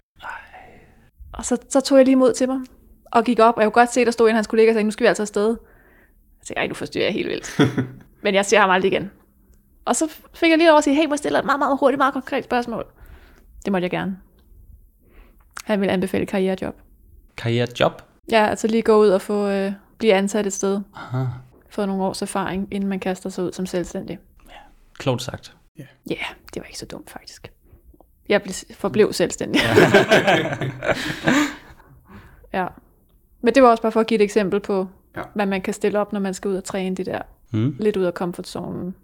Og så, så tog jeg lige mod til mig og gik op, og jeg kunne godt se, der stod en af hans kollegaer og sagde, nu skal vi altså afsted. Jeg tænkte, ej, nu forstyrrer jeg helt vildt. [laughs] Men jeg ser ham aldrig igen. Og så fik jeg lige over at sige, hey, må jeg stille et meget, meget hurtigt, meget konkret spørgsmål? Det måtte jeg gerne. Han ville anbefale et karrierejob. Karrierejob? Ja, altså lige gå ud og få, øh, blive ansat et sted. Aha, Få nogle års erfaring, inden man kaster sig ud som selvstændig. klogt sagt. Ja, yeah, det var ikke så dumt faktisk. Jeg blev, forblev selvstændig. [laughs] ja. Men det var også bare for at give et eksempel på, Ja. ja. hvad man kan stille op, når man skal ud og træne det der. Mm. Lidt ud af komfortzonen.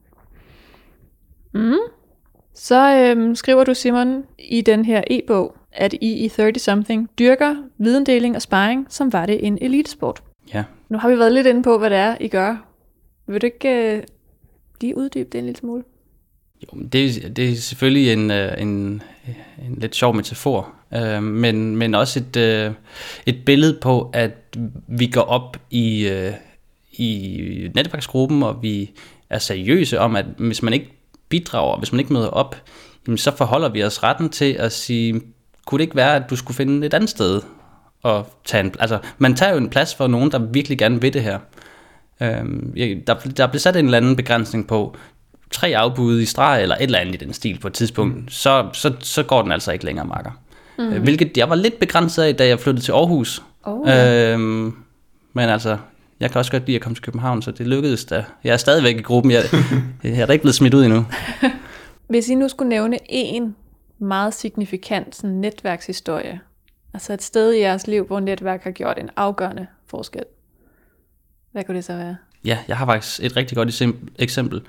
Mm. Så øhm, skriver du, Simon, i den her e-bog, at I i 30-something dyrker videndeling og sparring, som var det en elitesport. Ja. Nu har vi været lidt inde på, hvad det er, I gør. Vil du ikke øh, lige uddybe det en lille smule? Jo, men det, det er selvfølgelig en, øh, en, en lidt sjov metafor, øh, men, men også et, øh, et billede på, at vi går op i, øh, i netværksgruppen, og vi er seriøse om, at hvis man ikke bidrager, hvis man ikke møder op, jamen så forholder vi os retten til at sige, kunne det ikke være, at du skulle finde et andet sted og tage en, altså man tager jo en plads for nogen, der virkelig gerne vil det her. Øh, der, der blev sat en eller anden begrænsning på tre afbud i streg, eller et eller andet i den stil på et tidspunkt, mm. så, så, så går den altså ikke længere, makker. Mm. Øh, hvilket jeg var lidt begrænset af, da jeg flyttede til Aarhus. Oh, øhm, men altså, Jeg kan også godt lide at komme til København, så det lykkedes da. Jeg er stadigvæk i gruppen. Jeg, [laughs] jeg er da ikke blevet smidt ud endnu. [laughs] Hvis I nu skulle nævne en meget signifikant sådan, netværkshistorie, altså et sted i jeres liv, hvor netværk har gjort en afgørende forskel, hvad kunne det så være? Ja, jeg har faktisk et rigtig godt eksem- eksempel.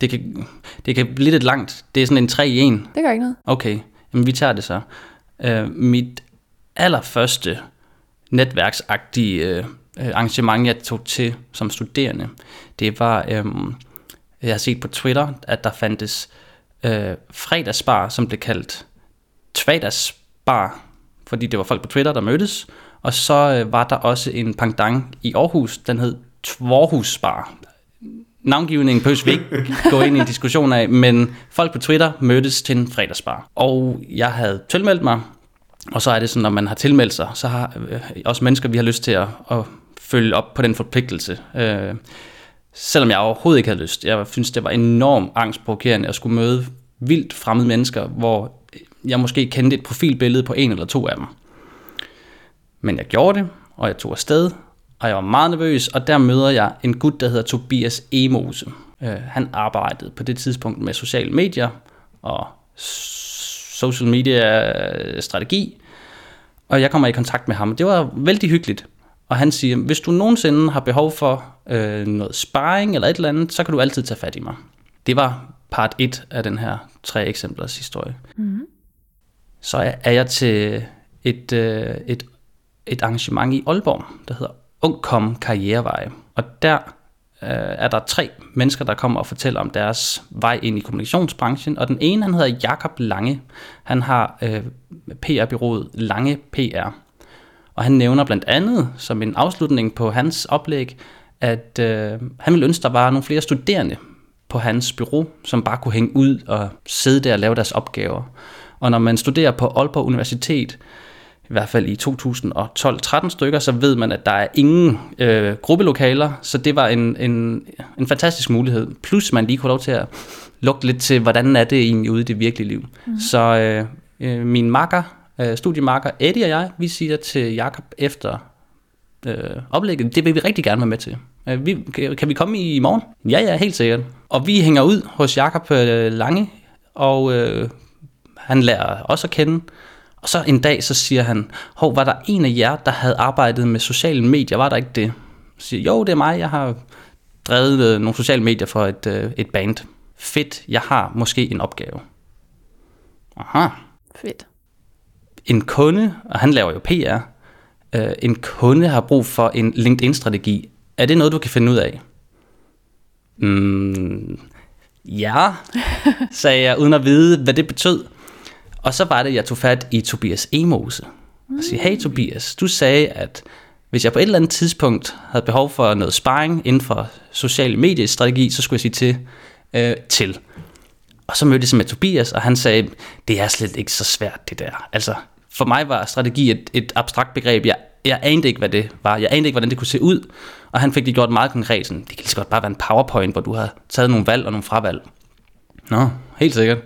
Det kan, det kan blive lidt langt. Det er sådan en 3 i 1. Det gør ikke noget. Okay, jamen vi tager det så. Uh, mit allerførste netværksagtige uh, arrangement, jeg tog til som studerende, det var, um, jeg har set på Twitter, at der fandtes uh, fredagsbar, som blev kaldt Tvadagsbar, fordi det var folk på Twitter, der mødtes. Og så uh, var der også en pangdang i Aarhus, den hed Tvorhusbar. Navngivningen behøver vi ikke gå ind i en diskussion af, men folk på Twitter mødtes til en fredagsbar. Og jeg havde tilmeldt mig, og så er det sådan, når man har tilmeldt sig, så har øh, også mennesker, vi har lyst til at, at følge op på den forpligtelse. Øh, selvom jeg overhovedet ikke havde lyst. Jeg synes, det var enormt angstprovokerende at skulle møde vildt fremmede mennesker, hvor jeg måske kendte et profilbillede på en eller to af dem. Men jeg gjorde det, og jeg tog afsted, og jeg var meget nervøs, og der møder jeg en gut, der hedder Tobias Emose. Øh, han arbejdede på det tidspunkt med sociale medier og social media strategi, og jeg kommer i kontakt med ham. Det var vældig hyggeligt. Og han siger, hvis du nogensinde har behov for øh, noget sparring eller et eller andet, så kan du altid tage fat i mig. Det var part 1 af den her tre eksemplers historie. Mm-hmm. Så er er jeg til et, øh, et, et arrangement i Aalborg, der hedder Ungkom Karrierevej. Og der øh, er der tre mennesker, der kommer og fortæller om deres vej ind i kommunikationsbranchen. Og den ene, han hedder Jakob Lange. Han har øh, PR-byrået Lange PR. Og han nævner blandt andet, som en afslutning på hans oplæg, at øh, han ville ønske, der var nogle flere studerende på hans bureau, som bare kunne hænge ud og sidde der og lave deres opgaver. Og når man studerer på Aalborg Universitet, i hvert fald i 2012-13 stykker, så ved man, at der er ingen øh, gruppelokaler, så det var en, en, en fantastisk mulighed. Plus man lige kunne lov til at lugte lidt til, hvordan er det egentlig ude i det virkelige liv. Mm. Så øh, øh, min makker, øh, studiemarker Eddie og jeg, vi siger til Jakob efter øh, oplægget, det vil vi rigtig gerne være med til. Øh, vi, kan, vi komme i, i morgen? Ja, ja, helt sikkert. Og vi hænger ud hos Jakob øh, Lange, og øh, han lærer os at kende. Og så en dag, så siger han, hov, var der en af jer, der havde arbejdet med sociale medier? Var der ikke det? Så siger, jo, det er mig, jeg har drevet øh, nogle sociale medier for et, øh, et band. Fedt, jeg har måske en opgave. Aha. Fedt. En kunde, og han laver jo PR, øh, en kunde har brug for en LinkedIn-strategi. Er det noget, du kan finde ud af? Mm, ja, [laughs] sagde jeg, uden at vide, hvad det betød. Og så var det, jeg tog fat i Tobias Emose. Og sagde, hey Tobias, du sagde, at hvis jeg på et eller andet tidspunkt havde behov for noget sparring inden for social mediestrategi, så skulle jeg sige til. Øh, til. Og så mødtes jeg med Tobias, og han sagde, det er slet ikke så svært det der. Altså, for mig var strategi et, et abstrakt begreb. Jeg, jeg anede ikke, hvad det var. Jeg anede ikke, hvordan det kunne se ud. Og han fik det gjort meget konkret. Sådan, det kan lige så godt bare være en powerpoint, hvor du har taget nogle valg og nogle fravalg. Nå, helt sikkert.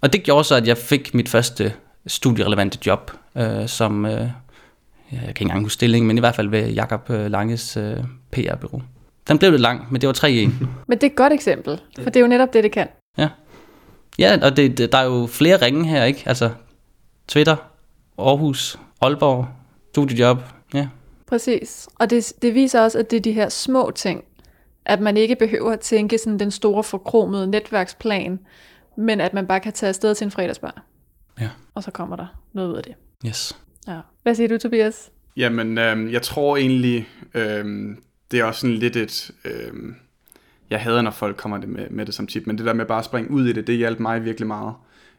Og det gjorde så, at jeg fik mit første studierelevante job, øh, som, øh, jeg kan ikke engang huske stillingen, men i hvert fald ved Jakob øh, Langes øh, PR-bureau. Den blev lidt lang, men det var 3 i 1. [laughs] Men det er et godt eksempel, for det er jo netop det, det kan. Ja, ja og det, det, der er jo flere ringe her, ikke? Altså Twitter, Aarhus, Aalborg, studiejob, ja. Præcis. Og det, det viser også, at det er de her små ting, at man ikke behøver at tænke sådan den store forkromede netværksplan, men at man bare kan tage afsted til en fredagsbar. Ja. Og så kommer der noget ud af det. Yes. Ja. Hvad siger du, Tobias? Jamen, øhm, jeg tror egentlig, øhm, det er også sådan lidt et... Øhm, jeg hader, når folk kommer det med, med det som tip, men det der med bare at springe ud i det, det hjalp mig virkelig meget.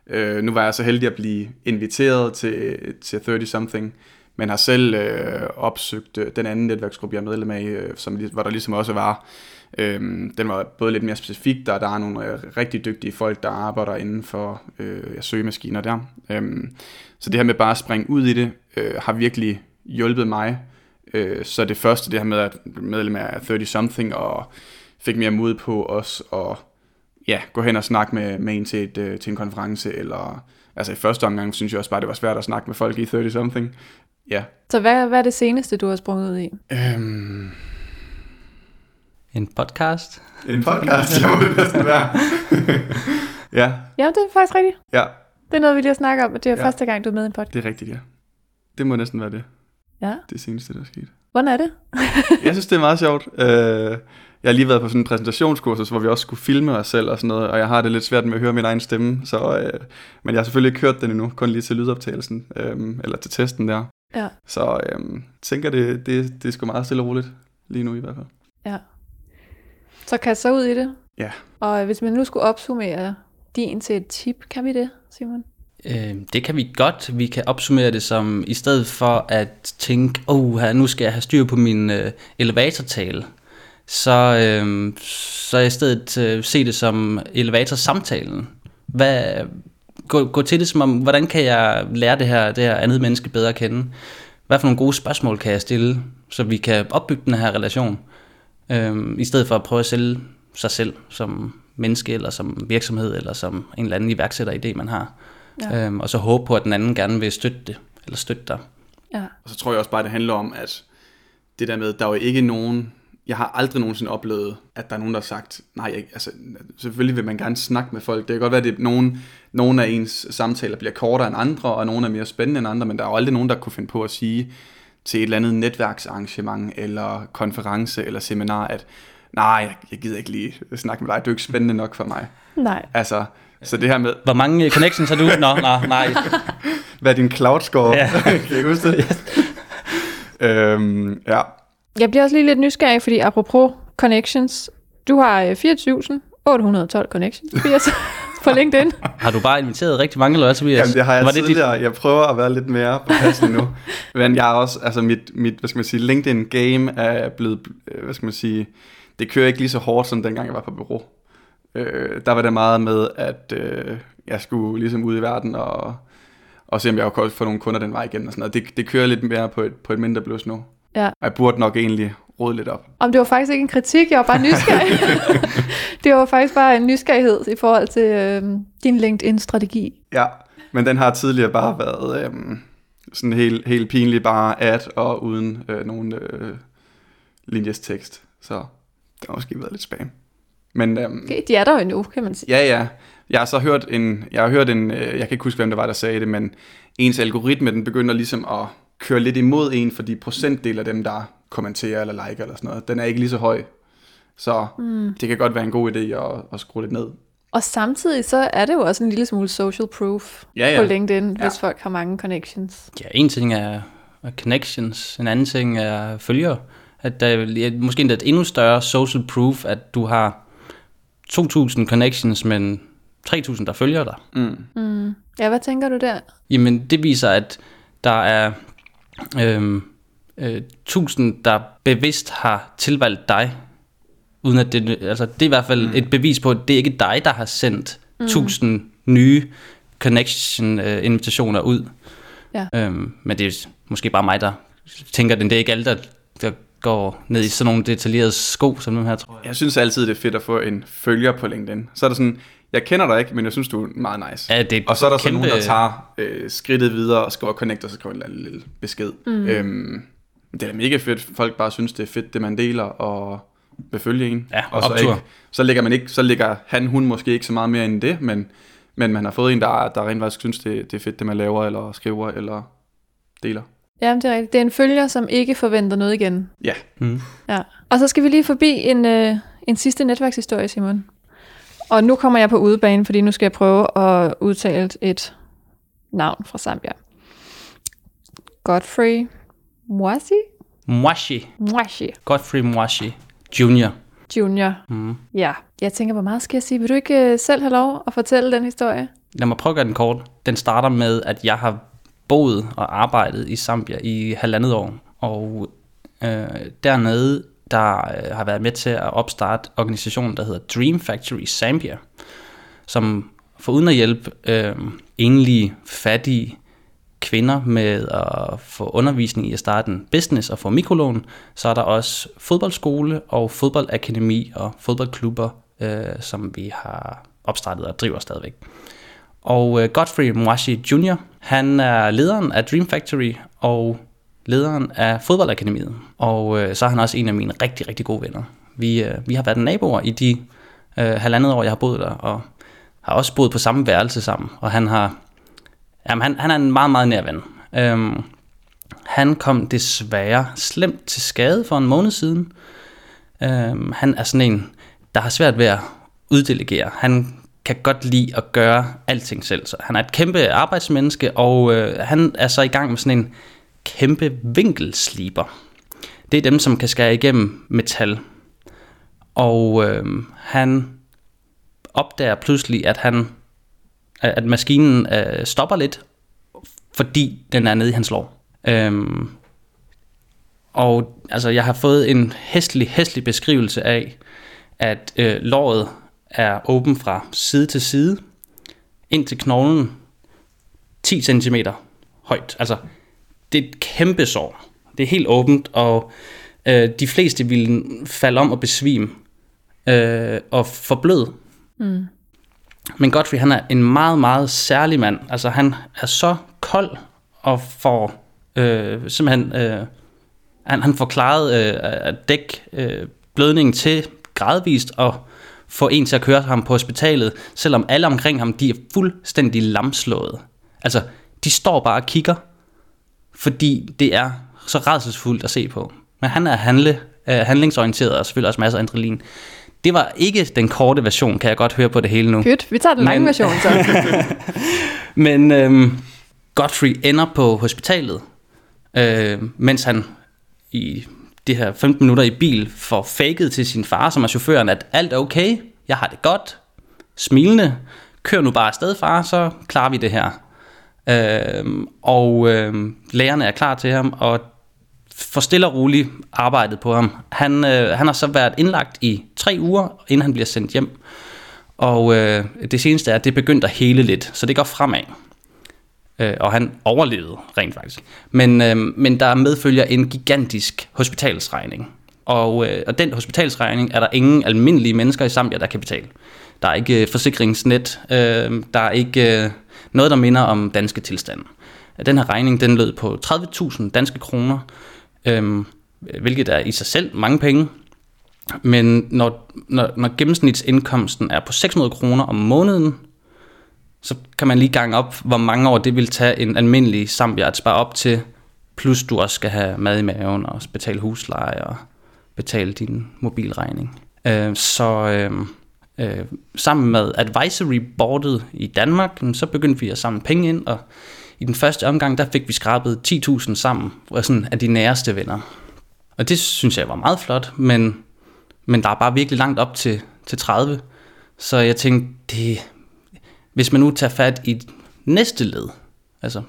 Øh, nu var jeg så heldig at blive inviteret til, til 30-something, men har selv øh, opsøgt øh, den anden netværksgruppe, jeg er medlem af, øh, som, hvor der ligesom også var. Øh, den var både lidt mere specifik, der, der er nogle øh, rigtig dygtige folk, der arbejder inden for øh, søgemaskiner der. Øh, så det her med bare at springe ud i det, øh, har virkelig hjulpet mig. Øh, så det første, det her med at medlem af 30-something, og fik mere mod på os, og ja, gå hen og snakke med, med en til, et, øh, til en konference, eller altså i første omgang synes jeg også bare, det var svært at snakke med folk i 30-something. Ja. Så hvad, hvad er det seneste, du har sprunget ud i? Øhm, En podcast. en podcast, jeg må det næsten være. [laughs] ja, Ja, det er faktisk rigtigt. ja, Det er noget, vi lige har snakket om, og det er Ja. første gang, du er med i en podcast. det er rigtigt, ja. Det må næsten være det. Ja. Det seneste, der er sket. Hvordan er det? [laughs] Jeg synes, det er meget sjovt. Øh, jeg har lige været på sådan en præsentationskursus, hvor vi også skulle filme os selv og sådan noget, og jeg har det lidt svært med at høre min egen stemme, så, øh, men jeg har selvfølgelig ikke hørt den endnu, kun lige til lydoptagelsen, øh, eller til testen der. Ja. Så øh, tænker, det, det, det er sgu meget stille og roligt, lige nu i hvert fald. Ja. Så kast så ud i det. Ja. Og hvis man nu skulle opsummere din til et tip, kan vi det, Simon? Øh, det kan vi godt. Vi kan opsummere det som, i stedet for at tænke, oh, nu skal jeg have styr på min øh, elevatortale, så, øh, så i stedet øh, se det som elevatorsamtalen. Hvad, gå, gå til det som om, hvordan kan jeg lære det her, det her andet menneske bedre at kende? Hvad for nogle gode spørgsmål kan jeg stille, så vi kan opbygge den her relation? Øh, I stedet for at prøve at sælge sig selv som menneske, eller som virksomhed, eller som en eller anden iværksætteridé, man har. Ja. Øhm, og så håbe på, at den anden gerne vil støtte det, eller støtte dig. Ja. Og så tror jeg også bare, det handler om, at det der med, der er jo ikke nogen, jeg har aldrig nogensinde oplevet, at der er nogen, der har sagt, nej, jeg, altså, selvfølgelig vil man gerne snakke med folk. Det kan godt være, at det er nogen, nogen af ens samtaler bliver kortere end andre, og nogle er mere spændende end andre, men der er jo aldrig nogen, der kunne finde på at sige til et eller andet netværksarrangement, eller konference, eller seminar, at nej, jeg, gider ikke lige snakke med dig, du er ikke spændende nok for mig. Nej. Altså, så det her med, Hvor mange øh, connections har du? Nå, nå, nej. [laughs] hvad er din cloud score? Ja. [laughs] kan jeg huske det? øhm, ja, Jeg bliver også lige lidt nysgerrig, fordi apropos connections, du har øh, 4.812 connections Tobias, [laughs] på LinkedIn. [laughs] Har du bare inviteret rigtig mange, eller hvad, Tobias? Jamen, det har jeg Var det det dit, tidligere. Jeg prøver at være lidt mere på passen nu. Men jeg er også, altså mit, mit hvad skal man sige, LinkedIn-game er blevet, øh, hvad skal man sige, det kører ikke lige så hårdt, som dengang jeg var på bureau. Øh, der var det meget med, at øh, jeg skulle ligesom ud i verden og, og se, om jeg kunne få nogle kunder den vej igen og sådan noget. Det, det kører lidt mere på et, på et mindre bløs nu. Ja. Jeg burde nok egentlig rode lidt op. Om det var faktisk ikke en kritik, jeg var bare nysgerrig. [laughs] det var faktisk bare en nysgerrighed i forhold til øh, din LinkedIn-strategi. Ja, men den har tidligere bare været øhm, sådan helt, helt pinlig, bare ad og uden øh, nogen øh, linjes tekst. Så det har måske været lidt spam. Men øhm, Okay, de er der jo endnu, kan man sige. ja, ja. Jeg har så hørt en, jeg har hørt en, øh, jeg kan ikke huske, hvem det var, der sagde det, men ens algoritme, den begynder ligesom at køre lidt imod en, fordi procentdel af dem, der kommenterer eller liker eller sådan noget, den er ikke lige så høj. Så mm. det kan godt være en god idé at, at skrue lidt ned. Og samtidig så er det jo også en lille smule social proof Ja, ja. på LinkedIn, Ja. hvis folk har mange connections. Ja, en ting er connections, en anden ting er følgere. At der er måske endda et endnu større social proof, at du har 2.000 connections, men 3.000, der følger dig. Mm. Ja, hvad tænker du der? Jamen, det viser, at der er øhm, øh, 1000, der bevidst har tilvalgt dig, uden at det, altså det er i hvert fald mm. et bevis på, at det er ikke dig, der har sendt mm. 1000 nye connection-invitationer ud. Ja. Øhm, men det er måske bare mig, der tænker, at det er ikke alle, der, der går ned i sådan nogle detaljerede sko, som dem her, tror jeg. Jeg synes altid, det er fedt at få en følger på LinkedIn. Så er der sådan, jeg kender dig ikke, men jeg synes, du er meget nice. Ja, det er og så er der så kæmpe- nogen, der tager øh, skridtet videre og skriver connect, og så skriver en eller anden lille besked. Mm. Øhm, det er da mega fedt. Folk bare synes, det er fedt, det man deler, og vil følge en. Ja, og så, optur. ikke, så lægger man ikke, så lægger han, hun måske ikke så meget mere end det, men, men man har fået en, der, der rent faktisk synes, det, det er fedt, det man laver, eller skriver, eller deler. Ja, det er rigtigt. Det er en følger, som ikke forventer noget igen. Ja, Mm. Ja. Og så skal vi lige forbi en, øh, en sidste netværkshistorie, Simon. Og nu kommer jeg på udebane, fordi nu skal jeg prøve at udtale et navn fra Zambia. Godfrey Mwasi? Mwashi. Mwashi Godfrey Mwashi Jr. Junior. Mm. Ja, jeg tænker, hvor meget skal jeg sige? Vil du ikke øh, selv have lov at fortælle den historie? Lad mig prøve at gøre den kort. Den starter med, at jeg har boet og arbejdet i Zambia i halvandet år. Og øh, dernede, der øh, har været med til at opstarte organisationen, der hedder Dream Factory Zambia, som foruden at hjælpe øh, enlige, fattige kvinder med at få undervisning i at starte en business og få mikrolån, så er der også fodboldskole og fodboldakademi og fodboldklubber, øh, som vi har opstartet og driver stadigvæk. Og øh, Godfrey Mwashi Jr., han er lederen af Dream Factory, og lederen af fodboldakademiet. Og øh, så er han også en af mine rigtig, rigtig gode venner. Vi, øh, vi har været naboer i de øh, halvandet år, jeg har boet der, og har også boet på samme værelse sammen. Og han har, jamen han, han er en meget, meget nær ven. Øhm, han kom desværre slemt til skade for en måned siden. Øhm, han er sådan en, der har svært ved at uddelegere. Han kan godt lide at gøre alting selv. Så han er et kæmpe arbejdsmenneske, og øh, han er så i gang med sådan en kæmpe vinkelsliber. Det er dem, som kan skære igennem metal. Og øh, han opdager pludselig, at han at maskinen øh, stopper lidt, fordi den er nede i hans lår. Øhm, og altså, jeg har fået en hæstlig, hæstlig beskrivelse af, at øh, låret er åben fra side til side, ind til knoglen, 10 cm højt. Altså, det er et kæmpe sår. Det er helt åbent, og øh, de fleste ville falde om og besvime øh, og forbløde. Mm. Men Godfrey, han er en meget, meget særlig mand. Altså, han er så kold og får øh, simpelthen... Øh, han, han får klaret øh, at dække øh, blødningen til gradvist og få en til at køre ham på hospitalet, selvom alle omkring ham, de er fuldstændig lamslået. Altså, de står bare og kigger, fordi det er så redselsfuldt at se på. Men han er handle, øh, handlingsorienteret og selvfølgelig også masser af adrenalin. Det var ikke den korte version, kan jeg godt høre på det hele nu. Pyt, vi tager den lange Men- version så. [laughs] Men øhm, Godfrey ender på hospitalet, øh, mens han i de her 15 minutter i bil får faked til sin far, som er chaufføren, at alt er okay, jeg har det godt, smilende, kør nu bare afsted far, så klarer vi det her. Øh, og øh, lægerne er klar til ham, og for stille og roligt arbejdet på ham. Han, øh, han har så været indlagt i tre uger, inden han bliver sendt hjem. Og øh, det seneste er, at det begyndte at hele lidt, så det går fremad. Øh, og han overlevede rent faktisk. Men, øh, men der medfølger en gigantisk hospitalsregning. Og, øh, og den hospitalsregning er der ingen almindelige mennesker i Zambia, der kan betale. Der er ikke øh, forsikringsnet, øh, der er ikke øh, noget, der minder om danske tilstande. Den her regning, den lød på 30.000 danske kroner, øhm, hvilket er i sig selv mange penge. Men når, når, når gennemsnitsindkomsten er på 600 kroner om måneden, så kan man lige gange op, hvor mange år det vil tage en almindelig Zambia at spare op til, plus du også skal have mad i maven og betale husleje og betale din mobilregning. Øh, så øh, øh, sammen med advisory boardet i Danmark, så begyndte vi at samle penge ind, og i den første omgang, der fik vi skrabet 10.000 sammen af, sådan, af de næreste venner. Og det synes jeg var meget flot, men, men der er bare virkelig langt op til, til 30. Så jeg tænkte, det, hvis man nu tager fat i næste led, altså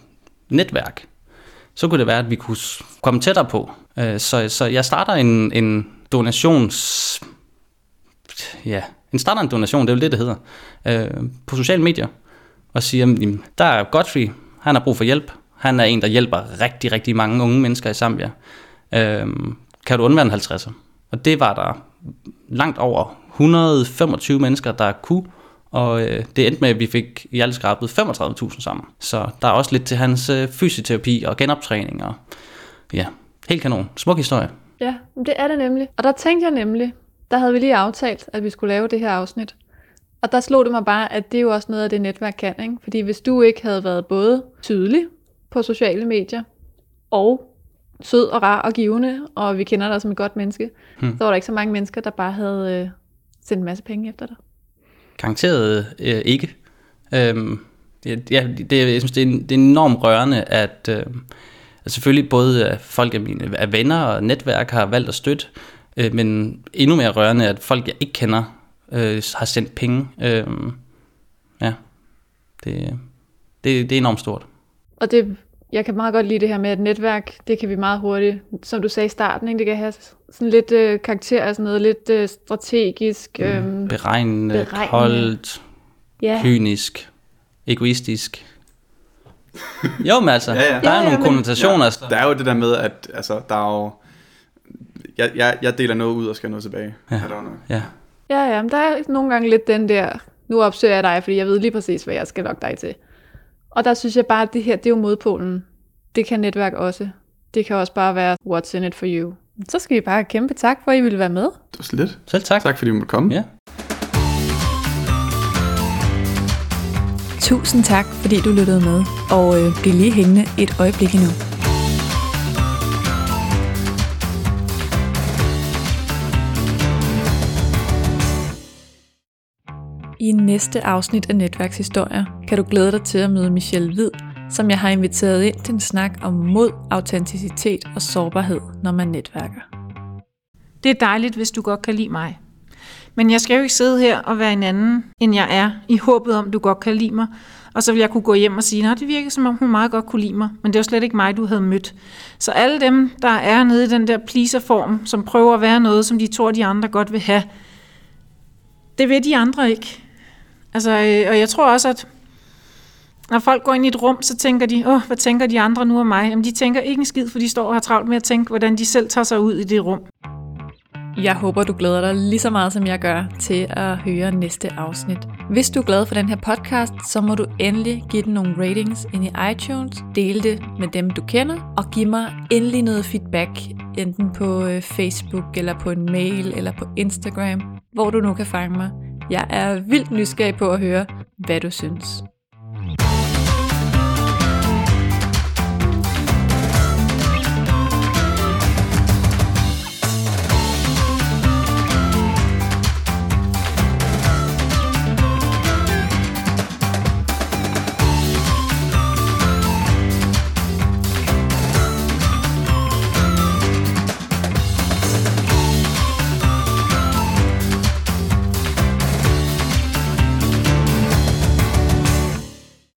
netværk, så kunne det være, at vi kunne komme tættere på. Øh, så, så jeg starter en, en donations... Ja, en starter en donation, det er jo det, det hedder, øh, på sociale medier, og siger, jamen, der er Godfrey, han har brug for hjælp. Han er en, der hjælper rigtig, rigtig mange unge mennesker i Zambia. Øhm, kan du undvære en 50'er? Og det var der langt over 125 mennesker, der kunne, og øh, det endte med, at vi fik i alt skrabet 35.000 sammen. Så der er også lidt til hans øh, fysioterapi og genoptræning, og ja, helt kanon. Smuk historie. Ja, det er det nemlig. Og der tænkte jeg nemlig, der havde vi lige aftalt, at vi skulle lave det her afsnit. Og der slog det mig bare, at det er jo også noget af det netværk kan. Ikke? Fordi hvis du ikke havde været både tydelig på sociale medier, og sød og rar og givende, og vi kender dig som et godt menneske, hmm. så var der ikke så mange mennesker, der bare havde øh, sendt en masse penge efter dig. Garanteret øh, ikke. Øhm, det, ja, det, jeg synes, det er, det er enormt rørende, at, øh, selvfølgelig både øh, folk af mine af venner og netværk har valgt at støtte, øh, men endnu mere rørende, at folk, jeg ikke kender, øh, har sendt penge. Øh, ja, det, det, det er enormt stort. Og det, jeg kan meget godt lide det her med, at netværk, det kan vi meget hurtigt, som du sagde i starten, ikke? det kan have sådan lidt øh, karakter af sådan noget lidt øh, strategisk. Øh, Beregnende, beregnende. koldt, ja, kynisk, egoistisk. Jo, men altså, [laughs] Ja, ja. der er Ja, ja, nogle men- konnotationer. altså. Der er jo det der med, at altså, der er jo... Jeg, jeg, jeg deler noget ud og skal have noget tilbage. Ja. Er der jo noget. Ja. Ja, ja, men der er nogle gange lidt den der, nu opsøger jeg dig, fordi jeg ved lige præcis, hvad jeg skal lokke dig til. Og der synes jeg bare, at det her, det er jo modpolen. Det kan netværk også. Det kan også bare være, what's in it for you. Så skal vi bare have kæmpe tak for, at I ville være med. Det var så lidt. Selv tak. Tak fordi du måtte komme. Ja. Tusind tak, fordi du lyttede med, og øh, bliv lige hængende et øjeblik endnu. I næste afsnit af Netværkshistorier kan du glæde dig til at møde Michelle Hvid, som jeg har inviteret ind til en snak om mod, autenticitet og sårbarhed, når man netværker. Det er dejligt, hvis du godt kan lide mig. Men jeg skal jo ikke sidde her og være en anden, end jeg er, i håbet om, du godt kan lide mig. Og så vil jeg kunne gå hjem og sige, at det virker som om, hun meget godt kunne lide mig, men det var slet ikke mig, du havde mødt. Så alle dem, der er nede i den der pleaser-form, som prøver at være noget, som de tror, de andre godt vil have, det vil de andre ikke. Altså, øh, og jeg tror også, at når folk går ind i et rum, så tænker de, åh, hvad tænker de andre nu om mig? Jamen, de tænker ikke en skid, for de står og har travlt med at tænke, hvordan de selv tager sig ud i det rum. Jeg håber, du glæder dig lige så meget, som jeg gør, til at høre næste afsnit. Hvis du er glad for den her podcast, så må du endelig give den nogle ratings ind i iTunes, dele det med dem, du kender, og give mig endelig noget feedback, enten på øh, Facebook, eller på en mail, eller på Instagram, hvor du nu kan fange mig. Jeg er vildt nysgerrig på at høre, hvad du synes.